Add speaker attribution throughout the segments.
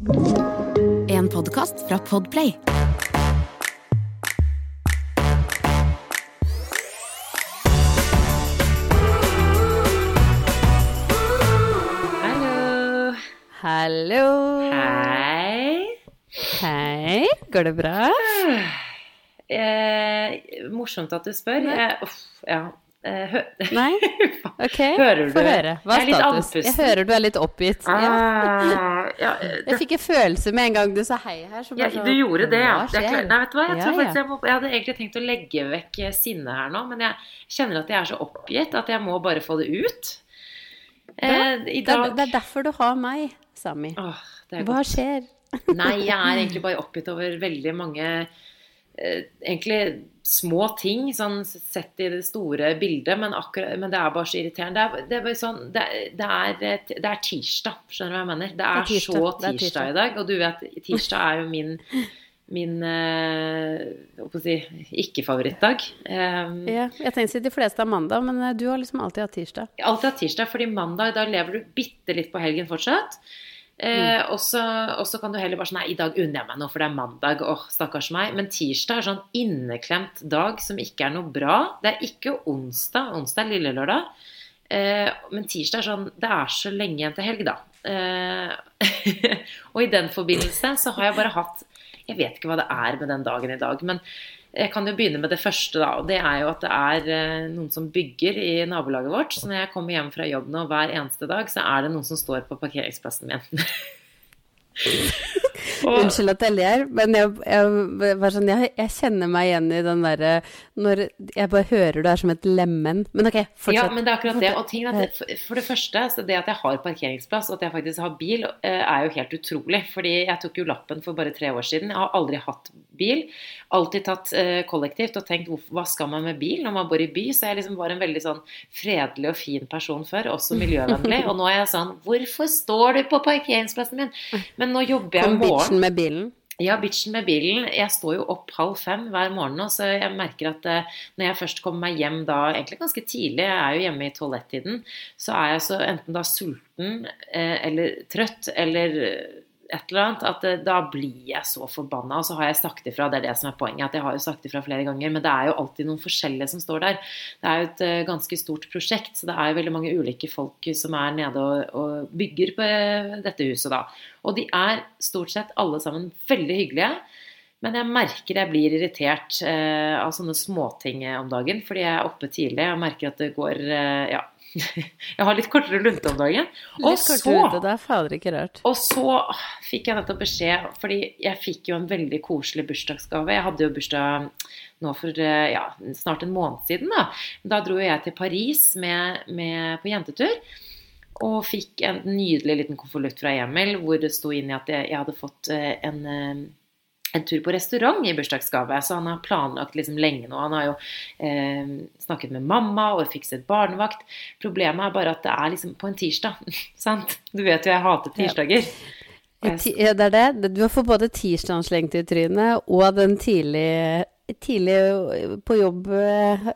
Speaker 1: En podkast fra Podplay.
Speaker 2: Hallo.
Speaker 3: Hallo.
Speaker 2: Hei.
Speaker 3: Hei. Går det bra?
Speaker 2: Eh, morsomt at du spør. Jeg, uff, ja. Eh, hø
Speaker 3: Nei? Ok, få høre. Hva
Speaker 2: er
Speaker 3: status? Jeg hører du er litt oppgitt. Ja.
Speaker 2: Ah, ja,
Speaker 3: Jeg fikk en følelse med en gang du sa hei her. Så
Speaker 2: ja,
Speaker 3: sånn,
Speaker 2: du gjorde det, ja. Det Nei, vet du hva? Jeg,
Speaker 3: Ja,
Speaker 2: faktisk jeg, må, jeg hadde egentlig tenkt å legge vekk eh, sinnet her nå, men jeg kjenner at jeg er så oppgitt at jeg må bare få det ut. Eh, I
Speaker 3: Det
Speaker 2: dag
Speaker 3: det er derfor du har meg, Sami.
Speaker 2: Åh, det
Speaker 3: Hva skjer?
Speaker 2: Nei, jeg er egentlig bare oppgitt over veldig mange eh, egentlig små ting, sånn sett i det store bildet, men, akkurat, men det er bare så irriterende. Det er, det er, bare sånn, det, det, er, det er tirsdag, skjønner du hva jeg mener? Det er,
Speaker 3: tirsdag,
Speaker 2: så tirsdag,
Speaker 3: tirsdag.
Speaker 2: i dag, og du vet, tirsdag er jo min Min eh, si, ikke-favorittdag. Um,
Speaker 3: Ja, jeg tenkte de fleste har mandag, men eh, du har liksom alltid hatt tirsdag.
Speaker 2: Alltid hatt tirsdag, fordi mandag da lever du bitte litt på helgen fortsatt. Eh, og, så, og så kan du heller bare sånn Nei, i dag unner jeg meg noe, for det er mandag. Åh, stakkars meg. Men tirsdag er sånn inneklemt dag som ikke er noe bra. Det er ikke onsdag. Onsdag er lille lørdag. Eh, men tirsdag er sånn Det er så lenge igjen til helg, da. Eh, og i den forbindelse så har jeg bare hatt Jeg vet ikke hva det er med den dagen i dag, men jeg kan jo begynne med det første, da. Og det er jo at det er eh, noen som bygger i nabolaget vårt. Så når jeg kommer hjem fra jobb nå hver eneste dag, så er det noen som står på parkeringsplassen min.
Speaker 3: Unnskyld at jeg ler, men jeg, jeg, sånn, jeg, jeg kjenner meg igjen i den derre Når jeg bare hører du er som et lemen. Men ok, fortsett.
Speaker 2: Ja, men det er akkurat det. Og ting det, for det første, så det at jeg har parkeringsplass og at jeg faktisk har bil, eh, er jo helt utrolig. Fordi jeg tok jo lappen for bare tre år siden. Jeg har aldri hatt bil. Alltid tatt eh, kollektivt og tenkt hva skal man med bil når man bor i by? Så jeg liksom var en veldig sånn fredelig og fin person før, også miljøvennlig. Og nå er jeg sånn Hvorfor står du på parkeringsplassen min? Men nå jobber jeg med.
Speaker 3: Bitchen med bilen.
Speaker 2: Ja, bitchen med bilen. Jeg står jo opp halv fem hver morgen nå, så jeg merker at eh, når jeg først kommer meg hjem da, egentlig ganske tidlig, jeg er jo hjemme i tolv-ett-tiden, så er jeg så enten da sulten eh, eller trøtt eller et eller annet, at eh, da blir jeg så forbanna. Og så har jeg sagt ifra, det er det som er poenget, at jeg har jo sagt ifra flere ganger, men det er jo alltid noen forskjellige som står der. Det er jo et eh, ganske stort prosjekt, så det er jo veldig mange ulike folk som er nede og, og bygger på eh, dette huset da. Og de er stort sett alle sammen veldig hyggelige. Men jeg merker jeg blir irritert eh, av sånne småting eh, om dagen, fordi jeg er oppe tidlig og merker at det går eh, Ja. jeg har litt kortere lunte om dagen. Og
Speaker 3: Litt
Speaker 2: så
Speaker 3: lunte, det er fader ikke rart.
Speaker 2: og så fikk jeg nettopp beskjed, fordi jeg fikk jo en veldig koselig bursdagsgave. Jeg hadde jo bursdag nå for eh, ja, snart en måned siden. Da Da dro jeg til Paris med, med, på jentetur. Og fikk en nydelig liten konvolutt fra Emil hvor det sto inn i at jeg, jeg hadde fått eh, en, en tur på restaurant i bursdagsgave. Så han har planlagt liksom lenge nå. Han har jo eh, snakket med mamma og fikset barnevakt. Problemet er bare at det er liksom på en tirsdag. sant? Du vet jo jeg hater tirsdager.
Speaker 3: Ja. Ja, det er det. Du får både tirsdagen slengt i trynet og den tidlig, tidlig på jobb eh,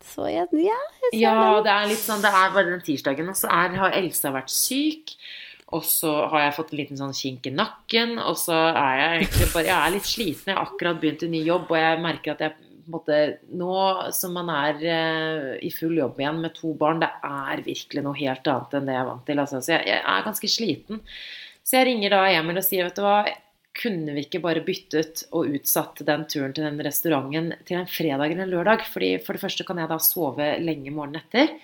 Speaker 3: Så jeg, ja, jeg
Speaker 2: Ja, det er litt sånn, det er bare den tirsdagen. Og så har Elsa vært syk. Og så har jeg fått en liten sånn kink i nakken. Og så er jeg egentlig bare Jeg er litt sliten. Jeg har akkurat begynt en ny jobb, og jeg merker at jeg måte, Nå som man er eh, i full jobb igjen med to barn, det er virkelig noe helt annet enn det jeg er vant til. Altså. Så jeg, jeg er ganske sliten. Så jeg ringer da Emil og sier, vet du hva kunne vi ikke bare byttet og utsatt den turen til den restauranten til en fredag eller en lørdag? Fordi For det første kan jeg da sove lenge morgenen etter.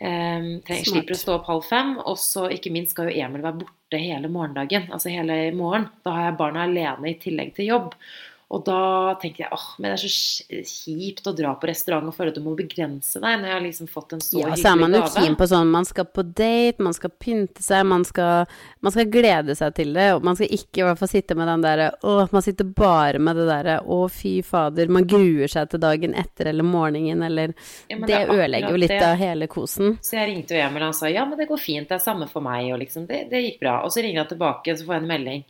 Speaker 2: Um, trenger, slipper å stå opp halv fem. Og så ikke minst skal jo Emil være borte hele morgendagen. Altså hele morgen. Da har jeg barna alene i tillegg til jobb. Og da tenkte jeg åh, men det er så kjipt å dra på restaurant og føle at du må begrense deg når jeg har liksom fått en så
Speaker 3: Ja, så er man
Speaker 2: hyggelig
Speaker 3: jo keen på sånn Man skal på date, man skal pynte seg, man skal, man skal glede seg til det. Og man skal ikke i hvert fall sitte med den derre Å, man sitter bare med det derre Å, fy fader, man gruer seg til dagen etter eller morgenen eller
Speaker 2: Ja, det,
Speaker 3: Det
Speaker 2: er
Speaker 3: ødelegger jo litt
Speaker 2: det.
Speaker 3: av hele kosen.
Speaker 2: Så jeg ringte jo Emil, og han sa ja, men det går fint, det er samme for meg, og liksom, det, det gikk bra. Og så ringer han tilbake, så får jeg en melding.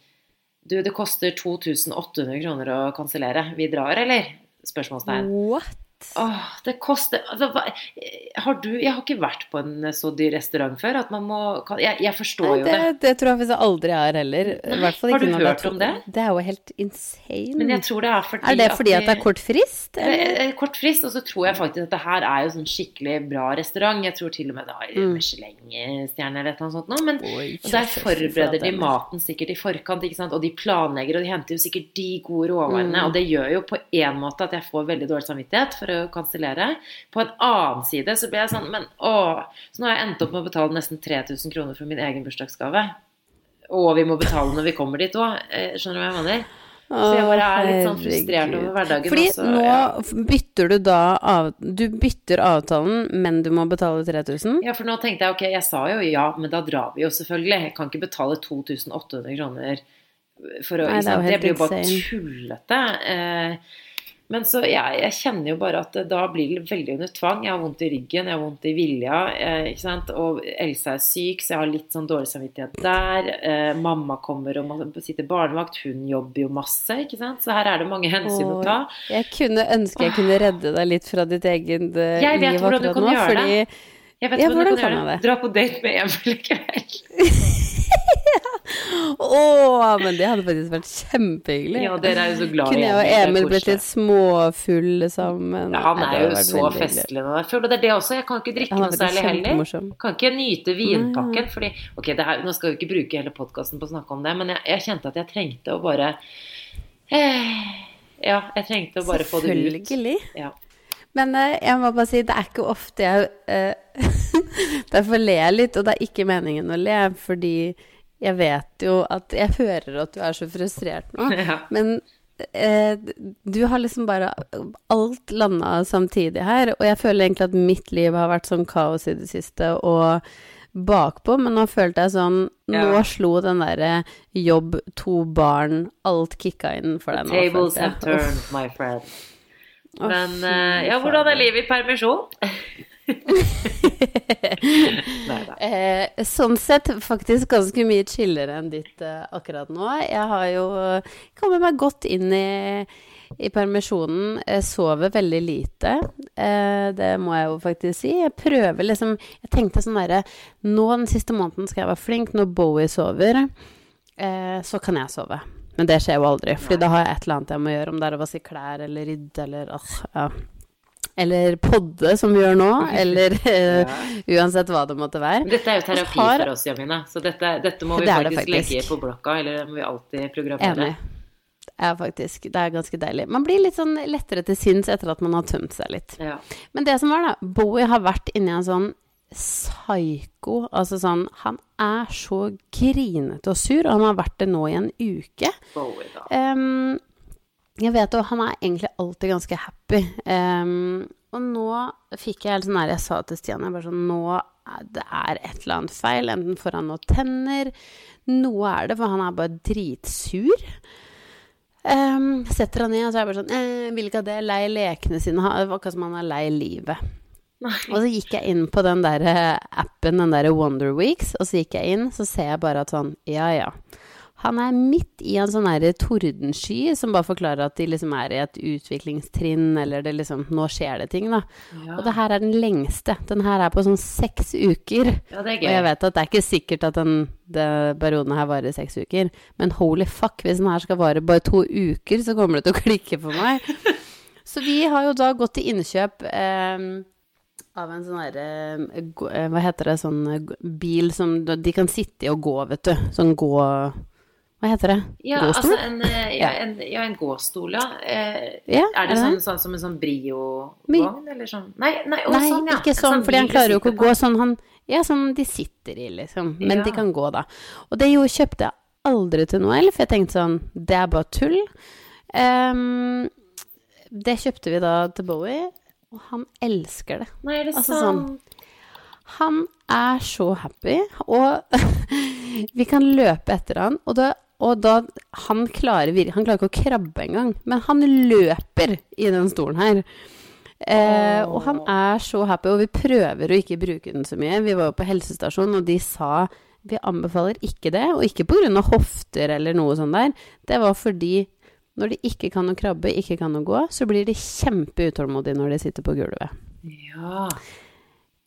Speaker 2: Du, det koster 2800 kroner å kansellere. Vi drar, eller? Spørsmålstegn.
Speaker 3: What?
Speaker 2: Åh, det koster altså, hva, Har du Jeg har ikke vært på en så dyr restaurant før at man må kan, jeg, jeg forstår
Speaker 3: Nei,
Speaker 2: jo
Speaker 3: det,
Speaker 2: det.
Speaker 3: det tror jeg faktisk jeg aldri er heller. I hvert fall
Speaker 2: Har du hørt
Speaker 3: det
Speaker 2: om det?
Speaker 3: Det er jo helt insane.
Speaker 2: Men jeg tror det er fordi
Speaker 3: er det fordi at det er kort frist? Eller?
Speaker 2: er kort frist, og så tror jeg faktisk at det her er jo sånn skikkelig bra restaurant. Jeg tror til og med det har
Speaker 3: Mm.
Speaker 2: Michelin-stjerne eller noe sånt nå. Men
Speaker 3: Oi,
Speaker 2: og der forbereder de maten sikkert i forkant, ikke sant? og de planlegger, og de henter jo sikkert de gode råvarene.
Speaker 3: Mm.
Speaker 2: Og det gjør jo på én måte at jeg får veldig dårlig samvittighet for å kansellere. På en annen side så ble jeg sånn Men å Så nå har jeg endt opp med å betale nesten 3000 kroner for min egen bursdagsgave. Og vi må betale når vi kommer dit òg. Skjønner du hva jeg mener? Så jeg bare er litt sånn frustrert over hverdagen.
Speaker 3: Fordi
Speaker 2: også,
Speaker 3: nå
Speaker 2: ja.
Speaker 3: bytter du da av Du bytter avtalen, men du må betale 3000?
Speaker 2: Ja, for nå tenkte jeg ok, jeg sa jo ja, men da drar vi jo selvfølgelig. Jeg kan ikke betale 2800 kroner for å
Speaker 3: Nei, det?
Speaker 2: Det blir jo bare tullete. Eh, men så jeg, jeg kjenner jo bare at da blir det veldig under tvang. Jeg har vondt i ryggen, jeg har vondt i vilja, eh, ikke sant. Og Elsa er syk, så jeg har litt sånn dårlig samvittighet der. Eh, mamma kommer og må sitte barnevakt, hun jobber jo masse, ikke sant. Så her er det mange hensyn å ta.
Speaker 3: Jeg kunne ønske jeg kunne redde deg litt fra ditt eget eh, liv akkurat nå, fordi
Speaker 2: Jeg vet
Speaker 3: Ja,
Speaker 2: hvordan,
Speaker 3: hvordan
Speaker 2: du kan gjøre det. Dra på date med Emil i kveld.
Speaker 3: Å, men det hadde faktisk vært kjempehyggelig.
Speaker 2: Ja, dere er jo så glad
Speaker 3: Kunne jeg og
Speaker 2: Emil,
Speaker 3: blitt litt småfulle sammen?
Speaker 2: Ja, han er jo så festlig nå. Det er det også. Jeg kan ikke drikke noe særlig heller. Kan ikke nyte vinpakken, fordi Ok, det her, nå skal vi ikke bruke hele podkasten på å snakke om det, men jeg, jeg kjente at jeg trengte å bare eh, Ja, jeg trengte å bare få det ut.
Speaker 3: Selvfølgelig.
Speaker 2: Ja.
Speaker 3: Men eh, jeg må bare si, det er ikke ofte jeg eh, Derfor ler jeg litt, og det er ikke meningen å le, fordi jeg vet jo at Jeg hører at du er så frustrert nå,
Speaker 2: Ja.
Speaker 3: men eh, du har liksom bare Alt landa samtidig her, og jeg føler egentlig at mitt liv har vært sånn kaos i det siste, og bakpå, men nå følte jeg sånn Nå
Speaker 2: Ja.
Speaker 3: slo den derre jobb, to barn, alt kicka inn for deg nå.
Speaker 2: Tables have turned, my friend. Men eh, ja, hvordan er livet i permisjon?
Speaker 3: Eh, sånn sett faktisk ganske mye chillere enn ditt eh, akkurat nå. Jeg har jo eh, kommet meg godt inn i, i permisjonen. Jeg sover veldig lite. Eh, det må jeg jo faktisk si. Jeg prøver liksom Jeg tenkte sånn derre Nå den siste måneden skal jeg være flink. Når Bowie sover, eh, så kan jeg sove. Men det skjer jo aldri, for da har jeg et eller annet jeg må gjøre, om det er å vaske klær eller rydde eller åh, ja. Eller podde, som vi gjør nå. Eller eh, uansett hva det måtte være.
Speaker 2: Men dette er jo terapi
Speaker 3: har-
Speaker 2: for oss, Jamina. Så dette, dette må vi
Speaker 3: Det faktisk, det
Speaker 2: faktisk, legge på blokka, eller det må vi alltid programmere.
Speaker 3: Enig. Ja, faktisk. Det er ganske deilig. Man blir litt sånn lettere til sinns etter at man har tømt seg litt.
Speaker 2: Ja.
Speaker 3: Men det som var, da Bowie har vært inni en sånn psyko. Altså sånn Han er så grinete og sur, og han har vært det nå i en uke.
Speaker 2: Bowie, da.
Speaker 3: Ehm, jeg vet jo, han er egentlig alltid ganske happy. Um, og nå fikk jeg helt sånn her Jeg sa til Stian jeg bare sånn Nå er det er et eller annet feil. Enten får han noen tenner Noe er det, for han er bare dritsur. Um, setter han ned, og så er jeg bare sånn eh, Vil ikke ha det. Lei lekene sine. Ha- Akkurat som han er lei livet. Og så gikk jeg inn på den der eh, appen, den der Wonder Weeks, og så gikk jeg inn, så ser jeg bare at sånn, ja ja. Han er midt i en sånn her tordensky som bare forklarer at de liksom er i et utviklingstrinn, eller det liksom Nå skjer det ting, da.
Speaker 2: Ja.
Speaker 3: Og det her er den lengste. Den her er på sånn seks uker.
Speaker 2: ja, det
Speaker 3: Og jeg vet at det er ikke sikkert at den, baronen perioden her varer seks uker, men holy fuck, hvis den her skal vare bare to uker, så kommer det til å klikke for meg. Så vi har jo da gått til innkjøp eh, av en sånn herre eh, Hva heter det, sånn eh, bil som de kan sitte i og gå, vet du. Sånn gå Hva heter det?
Speaker 2: Ja,
Speaker 3: Gåstol?
Speaker 2: altså en, eh, ja, en, ja, en gåstol, ja. Eh,
Speaker 3: Ja,
Speaker 2: er det
Speaker 3: det
Speaker 2: sånn, sånn som en sånn Brio-vogn, eller sånn? Nei, nei, å,
Speaker 3: Nei,
Speaker 2: sånn, ja.
Speaker 3: ikke
Speaker 2: sånn,
Speaker 3: sånn, fordi han klarer jo ikke å gå sånn han Ja, sånn de sitter i, liksom. Men
Speaker 2: Ja.
Speaker 3: de kan gå, da. Og det jo kjøpte jeg aldri til Noel, for jeg tenkte sånn Det er bare tull. Um, det kjøpte vi da til Bowie, og han elsker det.
Speaker 2: Nei, er det
Speaker 3: Altså
Speaker 2: sant?
Speaker 3: Han er så happy, og vi kan løpe etter han, og da, og da han, klarer, han klarer ikke å krabbe engang, men han løper i den stolen her. Eh, og han er så happy, og vi prøver å ikke bruke den så mye. Vi var jo på helsestasjonen, og de sa vi anbefaler ikke det, og ikke pga. hofter eller noe sånt der. Det var fordi når de ikke kan å krabbe, ikke kan å gå, så blir de kjempeutålmodige når de sitter på gulvet.
Speaker 2: Ja.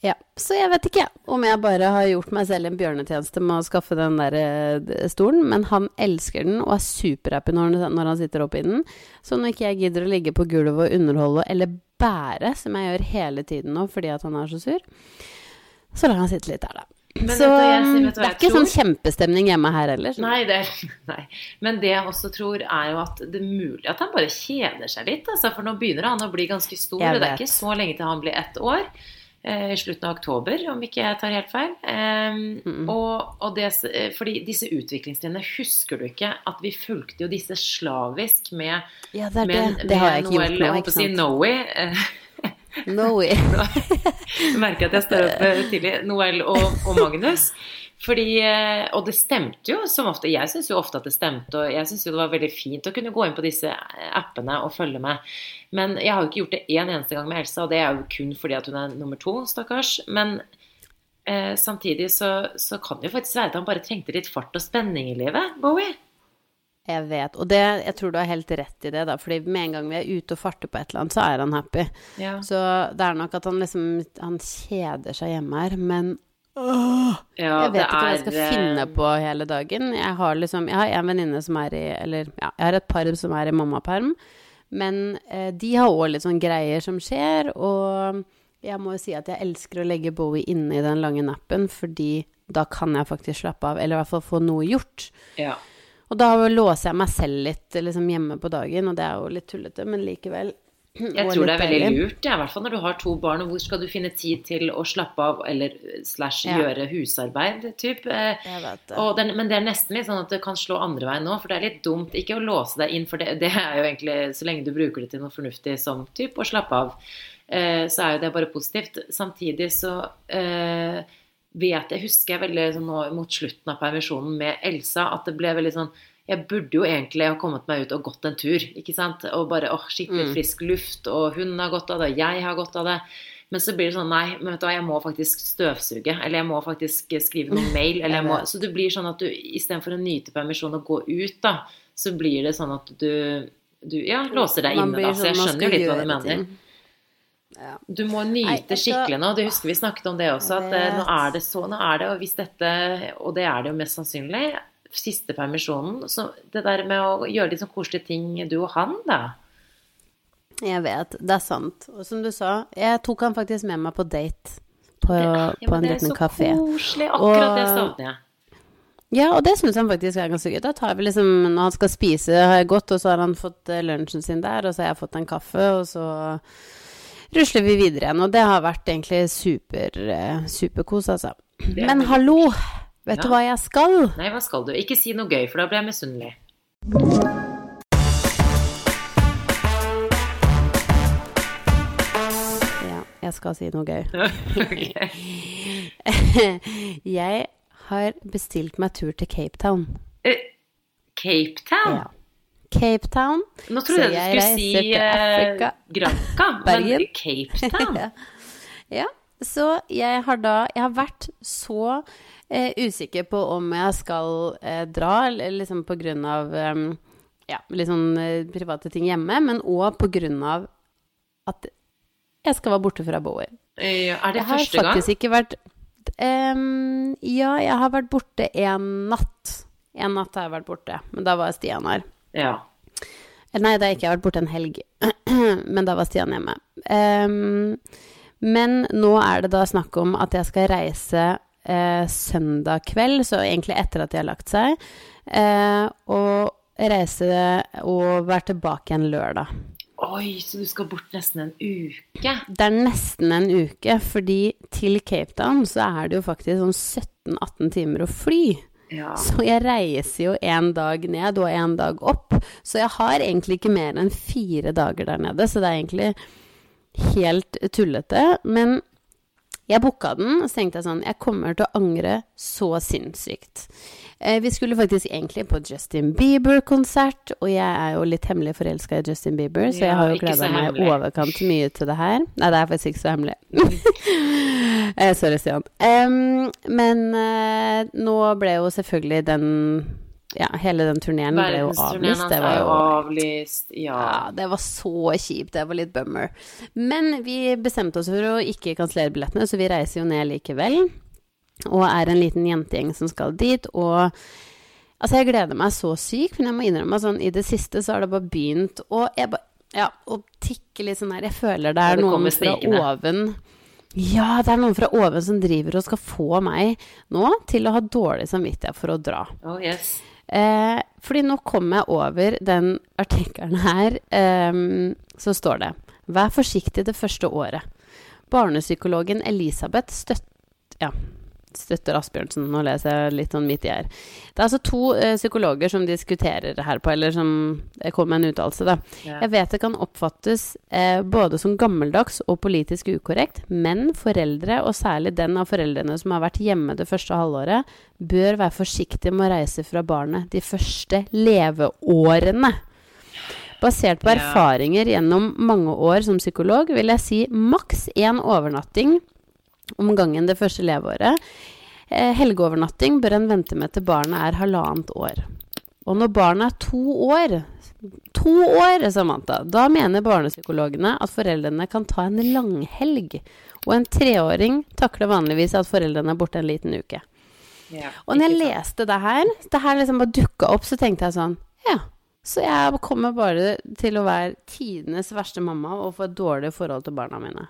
Speaker 3: Ja, så jeg vet ikke om jeg bare har gjort meg selv en bjørnetjeneste med å skaffe den der eh, stolen, men han elsker den og er superhappy når, han- når han sitter oppi den. Så når ikke jeg gidder å ligge på gulvet og underholde eller bære, som jeg gjør hele tiden nå fordi at han er så sur, så lar han sitte litt der, da.
Speaker 2: Men
Speaker 3: så
Speaker 2: jeg
Speaker 3: det er ikke
Speaker 2: tror?
Speaker 3: sånn kjempestemning hjemme her heller.
Speaker 2: Nei, det, nei. Men det jeg også tror, er jo at det er mulig at han bare kjeder seg litt. Altså, for nå begynner han å bli ganske stor, og det er ikke så lenge til han blir ett år. Eh, I slutten av oktober, om ikke jeg tar helt feil. Um, og, og det, eh, fordi disse utviklingstrinnene husker du ikke at vi fulgte jo disse slavisk med,
Speaker 3: Ja, det er det.
Speaker 2: med,
Speaker 3: Det har jeg ikke
Speaker 2: Noel,
Speaker 3: gjort nå,
Speaker 2: jeg holdt på å si. Noe. eh,
Speaker 3: No
Speaker 2: merker at jeg står opp eh, tidlig. Noel og, og Magnus. Fordi, eh, og det stemte jo som ofte. Jeg syns jo ofte at det stemte, og jeg syns jo det var veldig fint å kunne gå inn på disse appene og følge med. Men jeg har jo ikke gjort det én eneste gang med Elsa, og det er jo kun fordi at hun er nummer to, stakkars. Men eh, samtidig så, så kan det jo faktisk være at han bare trengte litt fart og spenning i livet, Bowie.
Speaker 3: Jeg vet, og det, jeg tror du har helt rett i det, da. Fordi med en gang vi er ute og farter på et eller annet, så er han happy.
Speaker 2: Ja.
Speaker 3: Så det er nok at han liksom Han kjeder seg hjemme her, men
Speaker 2: Ja,
Speaker 3: jeg vet
Speaker 2: det
Speaker 3: ikke hva jeg skal
Speaker 2: er, eh,
Speaker 3: finne på hele dagen. Jeg har liksom Jeg har en venninne som er i Eller ja, jeg har et par som er i mammaperm. Men eh, de har òg litt sånn greier som skjer, og jeg må jo si at jeg elsker å legge Bowie inne i den lange nappen, fordi da kan jeg faktisk slappe av, eller i hvert fall få noe gjort.
Speaker 2: Ja.
Speaker 3: Og da låser jeg meg selv litt liksom, hjemme på dagen, og det er jo litt tullete, men likevel.
Speaker 2: Jeg tror det er veldig lurt, ja, i hvert fall når du har to barn. og Hvor skal du finne tid til å slappe av eller slash
Speaker 3: Ja.
Speaker 2: gjøre husarbeid? Typ. Eh,
Speaker 3: det,
Speaker 2: men det er nesten litt sånn at det kan slå andre veien nå, for det er litt dumt ikke å låse deg inn, for det, det er jo egentlig så lenge du bruker det til noe fornuftig som typ å slappe av, eh, så er jo det bare positivt. Samtidig så eh, vet jeg, husker jeg veldig sånn nå mot slutten av permisjonen med Elsa, at det ble veldig sånn jeg burde jo egentlig ha kommet meg ut og gått en tur, ikke sant? Og bare åh, skikkelig frisk luft, og hun har godt av det, og jeg har godt av det. Men så blir det sånn, nei, men vet du hva, jeg må faktisk støvsuge, eller jeg må faktisk skrive noen mail, eller jeg må Så det blir sånn at du istedenfor å nyte permisjon og gå ut, da, så blir det sånn at du, du ja, låser deg inne, da. Så jeg
Speaker 3: sånn,
Speaker 2: skjønner jo litt hva du mener. Du må nyte skikkelig nå. Det husker vi snakket om det også. At eh, nå er det så, nå er det, og hvis dette Og det er det jo mest sannsynlig. Siste permisjonen. Så det der med å gjøre litt sånn koselige ting, du og han, da.
Speaker 3: Jeg vet, det er sant. Og som du sa, jeg tok han faktisk med meg på date på,
Speaker 2: Ja,
Speaker 3: på
Speaker 2: men
Speaker 3: kafé.
Speaker 2: det er så koselig. Akkurat det
Speaker 3: Og-
Speaker 2: savner jeg.
Speaker 3: Ja, og det syns han faktisk er ganske gøy. Da tar vi liksom, når han skal spise, har jeg gått, og så har han fått eh, lunsjen sin der, og så har jeg fått en kaffe, og så rusler vi videre igjen. Og det har vært egentlig super, eh, superkos, altså. Men hallo, vet du hva jeg skal?
Speaker 2: Nei, hva skal du? Ikke si noe gøy, for da blir jeg misunnelig.
Speaker 3: Ja, jeg skal si noe gøy.
Speaker 2: Ok.
Speaker 3: jeg har bestilt meg tur til Cape Town.
Speaker 2: Uh, Cape Town?
Speaker 3: Ja. Cape Town.
Speaker 2: Nå trodde jeg du skulle si
Speaker 3: uh.
Speaker 2: Granca, men Cape Town?
Speaker 3: Ja. ja. Så jeg har da Jeg har vært så eh, usikker på om jeg skal eh, dra, liksom på grunn av eh, ja, litt sånn eh, private ting hjemme, men òg på grunn av at jeg skal være borte fra Bowie.
Speaker 2: Ja, Er det
Speaker 3: Jeg har
Speaker 2: første gang?
Speaker 3: faktisk ikke vært Em, Ja, jeg har vært borte en natt. En natt har jeg vært borte, men da var Stian her.
Speaker 2: Ja.
Speaker 3: Nei, da har jeg ikke vært borte en helg, men da var Stian hjemme. Um, men nå er det da snakk om at jeg skal reise eh, søndag kveld, så egentlig etter at de har lagt seg, eh, og reise og være tilbake igjen lørdag.
Speaker 2: Oi, så du skal bort nesten en uke?
Speaker 3: Det er nesten en uke, fordi til Cape Town så er det jo faktisk sånn 17-18 timer å fly.
Speaker 2: Ja.
Speaker 3: Så jeg reiser jo en dag ned og en dag opp. Så jeg har egentlig ikke mer enn fire dager der nede, så det er egentlig helt tullete. Men jeg booka den, og så tenkte jeg sånn Jeg kommer til å angre så sinnssykt. Eh, vi skulle faktisk egentlig på Justin Bieber-konsert, og jeg er jo litt hemmelig forelska i Justin Bieber, så
Speaker 2: Ja,
Speaker 3: jeg har jo gleda meg overkant mye til det her. Nei, det er faktisk ikke så hemmelig. eh, sorry, Stian. Um, men eh, nå ble jo selvfølgelig den Ja, hele den turneen ble jo avlyst. Det
Speaker 2: er
Speaker 3: var
Speaker 2: jo avlyst. Ja.
Speaker 3: ja, det var så kjipt. Det var litt bummer. Men vi bestemte oss for å ikke kansellere billettene, så vi reiser jo ned likevel. Og er en liten jentegjeng som skal dit. Og altså, jeg gleder meg så sykt, men jeg må innrømme at sånn i det siste så har det bare begynt å jeg ba, ja, tikke litt sånn her Jeg føler det er
Speaker 2: det
Speaker 3: noen fra oven ja, det er noen fra oven som driver og skal få meg nå til å ha dårlig samvittighet for å dra.
Speaker 2: Oh, yes.
Speaker 3: Eh, fordi nå kom jeg over den artikkelen her, Eh, så står det Vær forsiktig det første året. Barnepsykologen Elisabeth støtt, ja, støtter Asbjørnsen. Nå leser jeg litt sånn midt i her. Det er altså to eh, psykologer som diskuterer her på, eller som kommer kom med en uttalelse, da.
Speaker 2: Ja.
Speaker 3: Jeg vet det kan oppfattes eh, både som gammeldags og politisk ukorrekt, men foreldre, og særlig den av foreldrene som har vært hjemme det første halvåret, bør være forsiktige med å reise fra barnet de første leveårene. Basert på erfaringer gjennom mange år som psykolog, vil jeg si maks én overnatting om gangen det første leveåret. Eh, helgeovernatting bør en vente med til barnet er halvannet år. Og når barnet er to år To år, Samantha. Da mener barnepsykologene at foreldrene kan ta en langhelg. Og en treåring takler vanligvis at foreldrene er borte en liten uke.
Speaker 2: Ja,
Speaker 3: Og når jeg leste det her, det her liksom bare dukka opp, så tenkte jeg sånn Ja. Så jeg kommer bare til å være tidenes verste mamma og få et dårlig forhold til barna mine.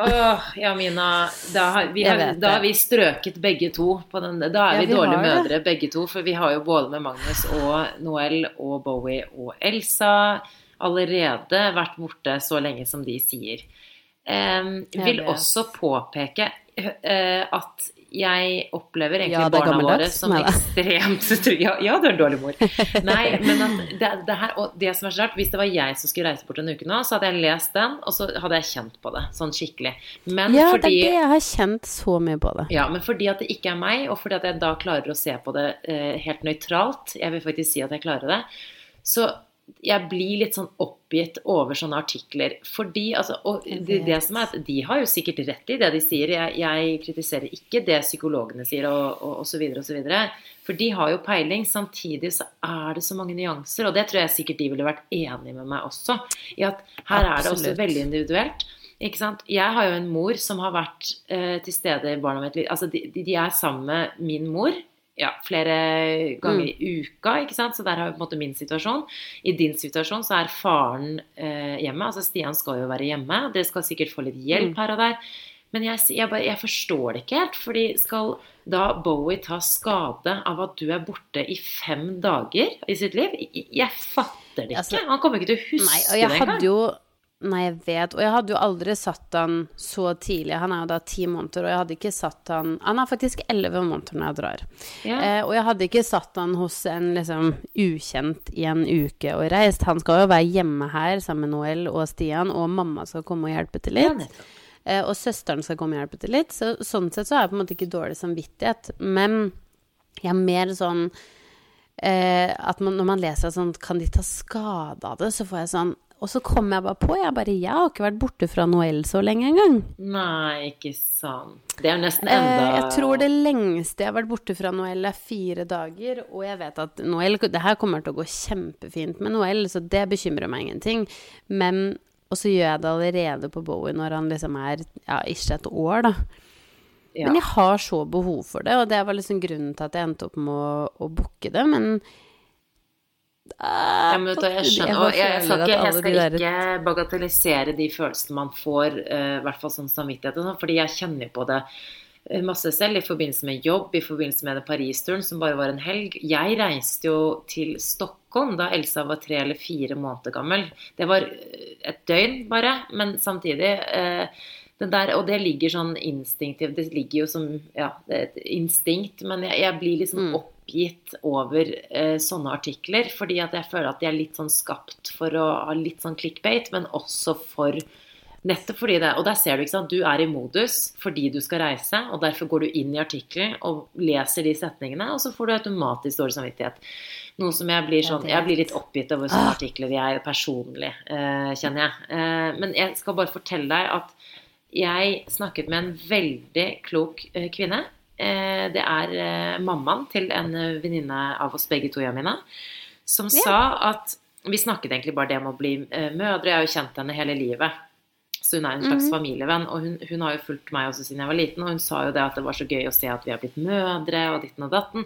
Speaker 2: Åh, ja, Mina. Da har, vi har, da har vi strøket begge to. På den, da er
Speaker 3: Ja,
Speaker 2: vi,
Speaker 3: vi
Speaker 2: dårlige
Speaker 3: mødre, det.
Speaker 2: begge to. For vi har jo både med Magnus og Noel og Bowie og Elsa allerede vært borte så lenge som de sier.
Speaker 3: Um,
Speaker 2: vil også påpeke uh, at jeg opplever egentlig
Speaker 3: Ja,
Speaker 2: barna våre som
Speaker 3: nei
Speaker 2: ekstremt trygge. Ja, ja, du er en dårlig mor. Nei, men det, det her, og det som er så rart, hvis det var jeg som skulle reise bort en uke nå, så hadde jeg lest den, og så hadde jeg kjent på det, sånn skikkelig. Men
Speaker 3: Ja, det er det jeg har kjent så mye på det.
Speaker 2: ja, men fordi at det ikke er meg, og fordi at jeg da klarer å se på det eh, helt nøytralt, jeg vil faktisk si at jeg klarer det, så jeg blir litt sånn oppgitt over sånne artikler. Fordi, altså, og det, det som er at De har jo sikkert rett i det de sier. Jeg, jeg kritiserer ikke det psykologene sier, og, så videre. For de har jo peiling. Samtidig så er det så mange nyanser, og det tror jeg sikkert de ville vært enig med meg også. I at her er det også veldig individuelt. Ikke sant? Jeg har jo en mor som har vært eh, til stede i barna mitt. Altså, de de er sammen med min mor ja, flere ganger
Speaker 3: Mm.
Speaker 2: i uka, ikke sant? så der har vi på en måte min situasjon. I din situasjon så er faren eh, hjemme. Altså Stian skal jo være hjemme. Dere skal sikkert få litt hjelp
Speaker 3: Mm.
Speaker 2: her og der. Men jeg, jeg, bare, jeg forstår det ikke helt. fordi skal da Bowie ta skade av at du er borte i fem dager i sitt liv? Jeg, jeg fatter det ikke.
Speaker 3: Altså,
Speaker 2: Han kommer ikke til å huske
Speaker 3: Nei, og jeg
Speaker 2: det engang.
Speaker 3: Nei, jeg vet. Og jeg hadde jo aldri satt han så tidlig. Han er jo da ti måneder, og jeg hadde ikke satt han Han er faktisk elleve måneder når jeg drar.
Speaker 2: Ja.
Speaker 3: Eh, og jeg hadde ikke satt han hos en liksom ukjent i en uke og reist. Han skal jo være hjemme her sammen med Noel og Stian, og mamma skal komme og hjelpe til litt.
Speaker 2: Ja,
Speaker 3: Eh, og søsteren skal komme og hjelpe til litt. Så, sånn sett så har jeg på en måte ikke dårlig samvittighet. Men jeg er mer sånn eh, at man, når man leser sånn Kan de ta skade av det? Så får jeg sånn Og så kom jeg bare på Jeg bare Jeg har ikke vært borte fra Noel så lenge engang.
Speaker 2: Nei, ikke sant. Det er jo nesten
Speaker 3: Eh,
Speaker 2: enda
Speaker 3: jeg tror det lengste jeg har vært borte fra Noel, er fire dager. Og jeg vet at Noel Det her kommer til å gå kjempefint med Noel, så det bekymrer meg ingenting. Men Og så gjør jeg det allerede på Bowie når han liksom er ja, ikke et år, da.
Speaker 2: ja.
Speaker 3: Men jeg har så behov for det, og det var liksom grunnen til at jeg endte opp med å, å booke det, men
Speaker 2: Ja, men vet du, jeg skjønner, og jeg, jeg, skal ikke, jeg skal ikke bagatellisere de følelsene man får, eh, i hvert fall som samvittighet, og sånn, fordi jeg kjenner jo på det eh, masse selv i forbindelse med jobb, i forbindelse med den Paris-turen som bare var en helg. Jeg reiste jo til Stockholm da Elsa var tre eller fire måneder gammel. Det var eh, et døgn bare, men samtidig eh, den der, og det ligger sånn instinktivt Det ligger jo som ja, det et instinkt, men jeg, jeg blir liksom
Speaker 3: Mm.
Speaker 2: Oppgitt over eh, sånne artikler, fordi at jeg føler at de er litt sånn skapt for å ha litt sånn clickbait, men også for Nettopp fordi det Og der ser du, ikke sant, du er i modus fordi du skal reise, og derfor går du inn i artikkelen og leser de setningene, og så får du automatisk dårlig samvittighet. Noe som jeg blir sånn Jeg blir litt oppgitt over sånne artikler jeg personlig, eh, kjenner jeg. Eh, men jeg skal bare fortelle deg at jeg snakket med en veldig klok eh, kvinne. Eh, det er eh, mammaen til en eh, venninne av oss begge to, Jamina, som sa at Vi snakket egentlig bare det om å bli mødre. Jeg har jo kjent henne hele livet. Så hun er en slags familievenn, og hun, hun har jo fulgt meg også siden jeg var liten. Og hun sa jo det at det var så gøy å se at vi har blitt mødre og ditten og datten.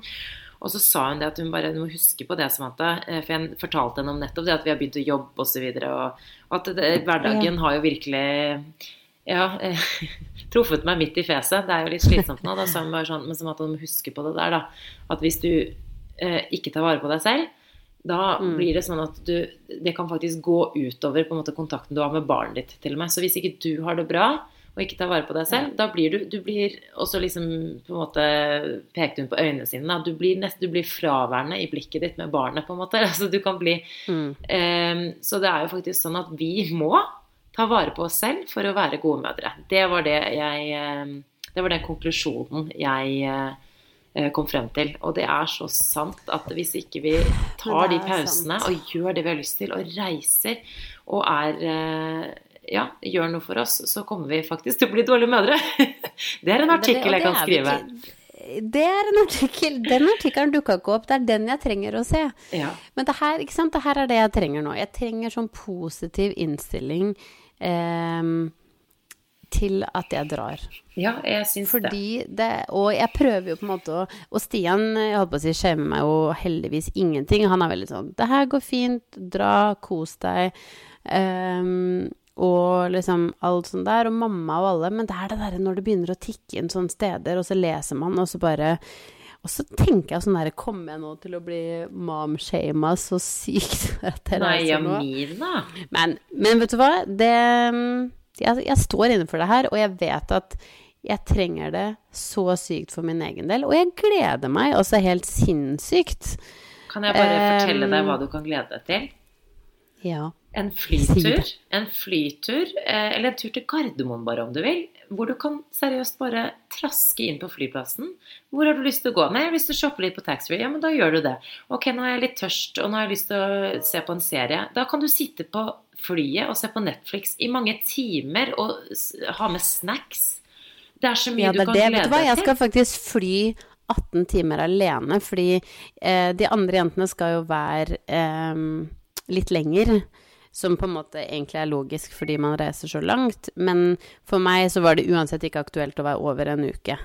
Speaker 2: Og så sa hun det at hun bare må huske på det, Samantha. For jeg fortalte henne om nettopp det at vi har begynt å jobbe osv. Og, så videre, og, og at det, hverdagen har jo virkelig ja, eh, truffet meg midt i fjeset. Det er jo litt slitsomt nå. Da så bare sånn, men Samantha, du de huske på det der, da. At hvis du eh, ikke tar vare på deg selv, da blir det sånn at du Det kan faktisk gå utover på en måte kontakten du har med barnet ditt, til og med. Så hvis ikke du har det bra, og ikke tar vare på deg selv, da blir du Du blir også liksom på en måte pekte hun på øynene sine. Da. Du blir nest, du blir fraværende i blikket ditt med barnet, på en måte. Altså du kan bli eh, Så det er jo faktisk sånn at vi må ta vare på oss selv for å være gode mødre. Det var det jeg eh, Det var den konklusjonen jeg eh, kom frem til. Og det er så sant at hvis ikke vi tar de pausene og gjør det vi har lyst til, og reiser og er eh, ja, gjør noe for oss, så kommer vi faktisk til å bli dårlige mødre. Det er en artikkel jeg kan skrive.
Speaker 3: Det er en artikkel. Den artikkelen dukka ikke opp. Det er den jeg trenger å se.
Speaker 2: Ja.
Speaker 3: Men det her, ikke sant? det her er det jeg trenger nå. Jeg trenger sånn positiv innstilling eh, til at jeg drar.
Speaker 2: ja, jeg syns det.
Speaker 3: Fordi det Og jeg prøver jo på en måte å Og Stian jeg holdt på å si, skjemmer meg jo heldigvis ingenting. Han er veldig sånn 'Det her går fint. Dra. Kos deg.' Ehm, og liksom alt sånt der. Og mamma og alle. Men det er det derre når det begynner å tikke inn sånne steder, og så leser man, og så bare og så tenker jeg sånn der Kommer jeg nå til å bli mom-shama så sykt? at jeg
Speaker 2: Nei? Jamina.
Speaker 3: Men, men vet du hva? Det, jeg, jeg står innenfor det her, og jeg vet at jeg trenger det så sykt for min egen del. Og jeg gleder meg også helt sinnssykt.
Speaker 2: Kan jeg bare fortelle deg
Speaker 3: Um,
Speaker 2: hva du kan glede deg til?
Speaker 3: Ja.
Speaker 2: En flytur, en flytur, eh, eller en tur til Gardermoen bare om du vil, hvor du kan seriøst bare traske inn på flyplassen. Hvor har du lyst til å gå? Nei, jeg har lyst til å shoppe litt på taxfree. Ja, men da gjør du det. Ok, nå er jeg litt tørst, og nå har jeg lyst til å se på en serie. Da kan du sitte på flyet og se på Netflix i mange timer og ha med snacks. Det er så mye
Speaker 3: ja,
Speaker 2: du
Speaker 3: det
Speaker 2: kan
Speaker 3: det.
Speaker 2: glede
Speaker 3: Vet du hva, jeg skal faktisk fly 18 timer alene, fordi eh, de andre jentene skal jo være eh, litt lenger. Som på en måte egentlig er logisk fordi man reiser så langt. Men for meg så var det uansett ikke aktuelt å være over en uke.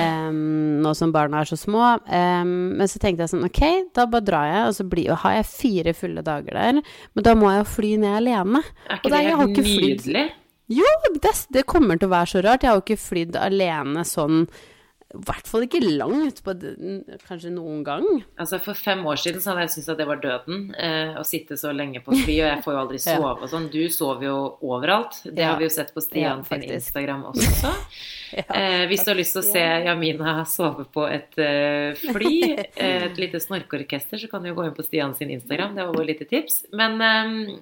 Speaker 3: Um, nå som barna er så små. Um, men så tenkte jeg sånn, ok, da bare drar jeg, og så blir, har jeg fire fulle dager der. Men da må jeg jo fly ned alene.
Speaker 2: Er ikke
Speaker 3: det-
Speaker 2: helt
Speaker 3: nydelig?
Speaker 2: nydelig?
Speaker 3: Jo, det, det kommer til å være så rart. Jeg har jo ikke flydd alene sånn I hvert fall ikke langt, på kanskje noen gang.
Speaker 2: Altså For fem år siden så hadde jeg syntes at det var døden eh, å sitte så lenge på fly, og jeg får jo aldri
Speaker 3: Ja.
Speaker 2: sove og sånn. Du sover jo overalt. Det
Speaker 3: Ja.
Speaker 2: har vi jo sett på Stian
Speaker 3: Ja,
Speaker 2: sin. Instagram også. eh, hvis du har lyst til å se Jamina sove på et eh, fly, et lite snorkeorkester, så kan du jo gå inn på Stian sin Instagram. Det var vårt lite tips. Men eh, eh,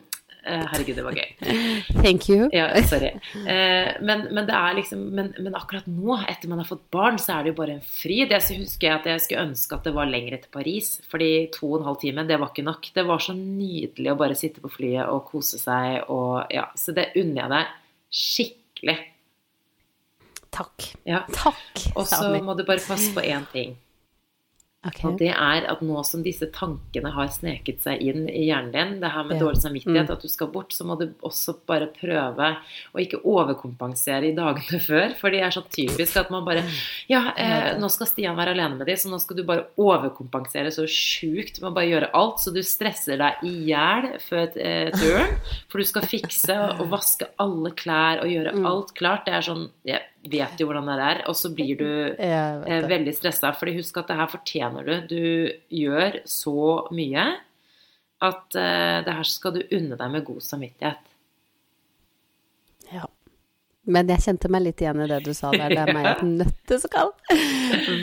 Speaker 2: herregud, det var gøy.
Speaker 3: Thank you.
Speaker 2: Ja, sorry. Eh, men, men det er liksom men, men akkurat nå, etter man har fått barn, så er det jo bare en fryd. Jeg husker at jeg skulle ønske at det var lenger til Paris. Fordi to og en halv time, det var ikke nok. Det var så nydelig å bare sitte på flyet og kose seg og ja. Så det unner jeg deg skikkelig.
Speaker 3: Takk.
Speaker 2: Ja.
Speaker 3: Takk,
Speaker 2: Og så må du bare passe på én ting.
Speaker 3: Ok.
Speaker 2: Og det er at nå som disse tankene har sneket seg inn i hjernen din, det her med
Speaker 3: Ja.
Speaker 2: dårlig samvittighet,
Speaker 3: Mm.
Speaker 2: at du skal bort, så må du også bare prøve å ikke overkompensere i dagene før. For det er så typisk at man bare Ja, eh, nå skal Stian være alene med dem, så nå skal du bare overkompensere så sjukt med å bare gjøre alt, så du stresser deg i hjel før eh, turen. For du skal fikse og, vaske alle klær og gjøre
Speaker 3: Mm.
Speaker 2: alt klart. Det er sånn Jeg vet jo hvordan det er. Og så blir du eh, veldig stressa. fordi husk at det her fortjener du. Du gjør så mye at eh, det her skal du unne deg med god samvittighet.
Speaker 3: Men jeg kjente meg litt igjen i det du sa der. Det er meg et nøtteskall.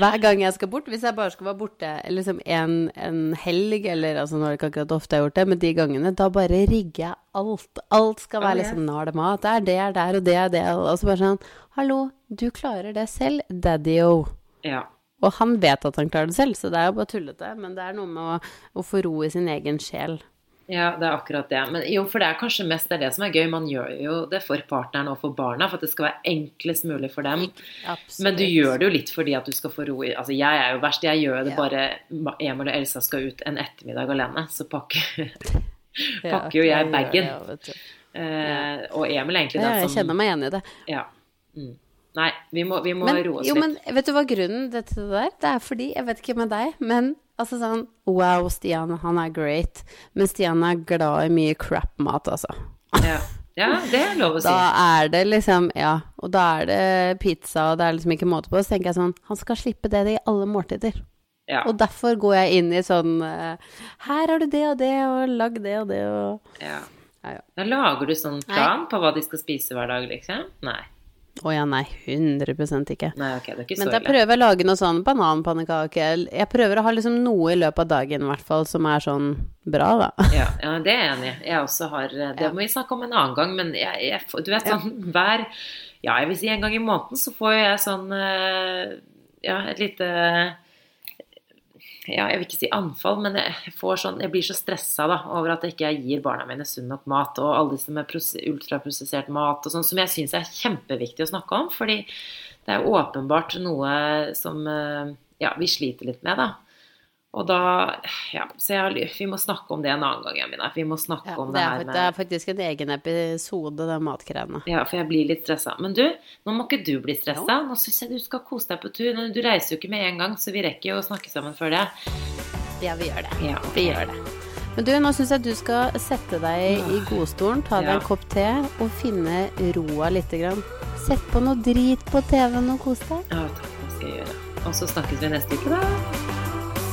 Speaker 3: Hver gang jeg skal bort, hvis jeg bare skal være borte liksom en, en helg, eller altså nå er det ikke akkurat ofte jeg har gjort det, men de gangene, da bare rigger jeg alt. Alt skal være liksom Nå er det mat, det er det er der, og det er det. Og så bare sånn Hallo, du klarer det selv, daddy-o.
Speaker 2: Ja.
Speaker 3: Og han vet at han klarer det selv, så det er jo bare tullete. Men det er noe med å, å få ro i sin egen sjel.
Speaker 2: Ja, det er akkurat det. Men jo, for det er kanskje mest det, er det som er gøy. Man gjør jo det for partneren og for barna, for at det skal være enklest mulig for dem.
Speaker 3: Absolutt.
Speaker 2: Men du gjør det jo litt fordi at du skal få ro i Altså, jeg er jo verst. Jeg gjør det
Speaker 3: Ja.
Speaker 2: bare Emil og Elsa skal ut en ettermiddag alene, så pakker, pakker jo jeg bagen.
Speaker 3: ja.
Speaker 2: Eh, og Emil er egentlig
Speaker 3: Ja,
Speaker 2: som
Speaker 3: jeg kjenner meg igjen i det.
Speaker 2: Ja. Mm. Nei, vi må, vi må
Speaker 3: Men,
Speaker 2: roe oss
Speaker 3: jo,
Speaker 2: litt.
Speaker 3: men vet du hva grunnen til det der? Det er fordi, jeg vet ikke med deg, men altså sånn Wow, Stian, han er great. Men Stian er glad i mye crap-mat, altså.
Speaker 2: Ja. ja, det er lov å si.
Speaker 3: Da er det liksom Ja, og da er det pizza, og det er liksom ikke måte på. Så tenker jeg sånn Han skal slippe det i alle måltider.
Speaker 2: Ja,
Speaker 3: Og derfor går jeg inn i sånn eh, Her har du det og det, og lag det og det, og
Speaker 2: ja.
Speaker 3: Ja, ja.
Speaker 2: Da lager du sånn plan på hva de skal spise hver dag, liksom? Nei.
Speaker 3: Å ja, nei, 100 ikke.
Speaker 2: Nei, ok, det er ikke
Speaker 3: Men
Speaker 2: så
Speaker 3: da
Speaker 2: ille.
Speaker 3: prøver jeg å lage noe sånn bananpannekake. Jeg prøver å ha liksom noe i løpet av dagen, i hvert fall, som er sånn bra, da.
Speaker 2: Ja, ja, det er jeg enig i. Jeg også har Det må vi snakke om en annen gang, men jeg, jeg Du vet sånn hver Ja, jeg vil si en gang i måneden så får jeg sånn eh, Ja, et lite ja, jeg vil ikke si anfall, men jeg, sånn, jeg blir så stressa over at jeg ikke gir barna mine sunn nok mat, og alle disse med ultraprosessert mat og sånn, som jeg syns er kjempeviktig å snakke om. Fordi det er åpenbart noe som eh, ja, vi sliter litt med, da. Og da Ja, så jeg, vi må snakke om det en annen gang, Jamina. Vi må snakke
Speaker 3: Ja,
Speaker 2: om
Speaker 3: det, er,
Speaker 2: her med
Speaker 3: det er faktisk en egen episode, det matgreiene.
Speaker 2: Ja, for jeg blir litt stressa. Men du, nå må ikke du bli stressa. Nå syns jeg du skal kose deg på tur. Du reiser jo ikke med en gang, så vi rekker jo å snakke sammen før det.
Speaker 3: Ja, vi gjør det.
Speaker 2: Ja,
Speaker 3: Vi gjør det. Men du, nå syns jeg du skal sette deg i godstolen, ta deg
Speaker 2: Ja.
Speaker 3: en kopp te og finne roa lite grann. Sett på noe drit på TV-en og kos deg.
Speaker 2: Ja, takk, det skal jeg gjøre. Og så snakkes vi neste uke, da.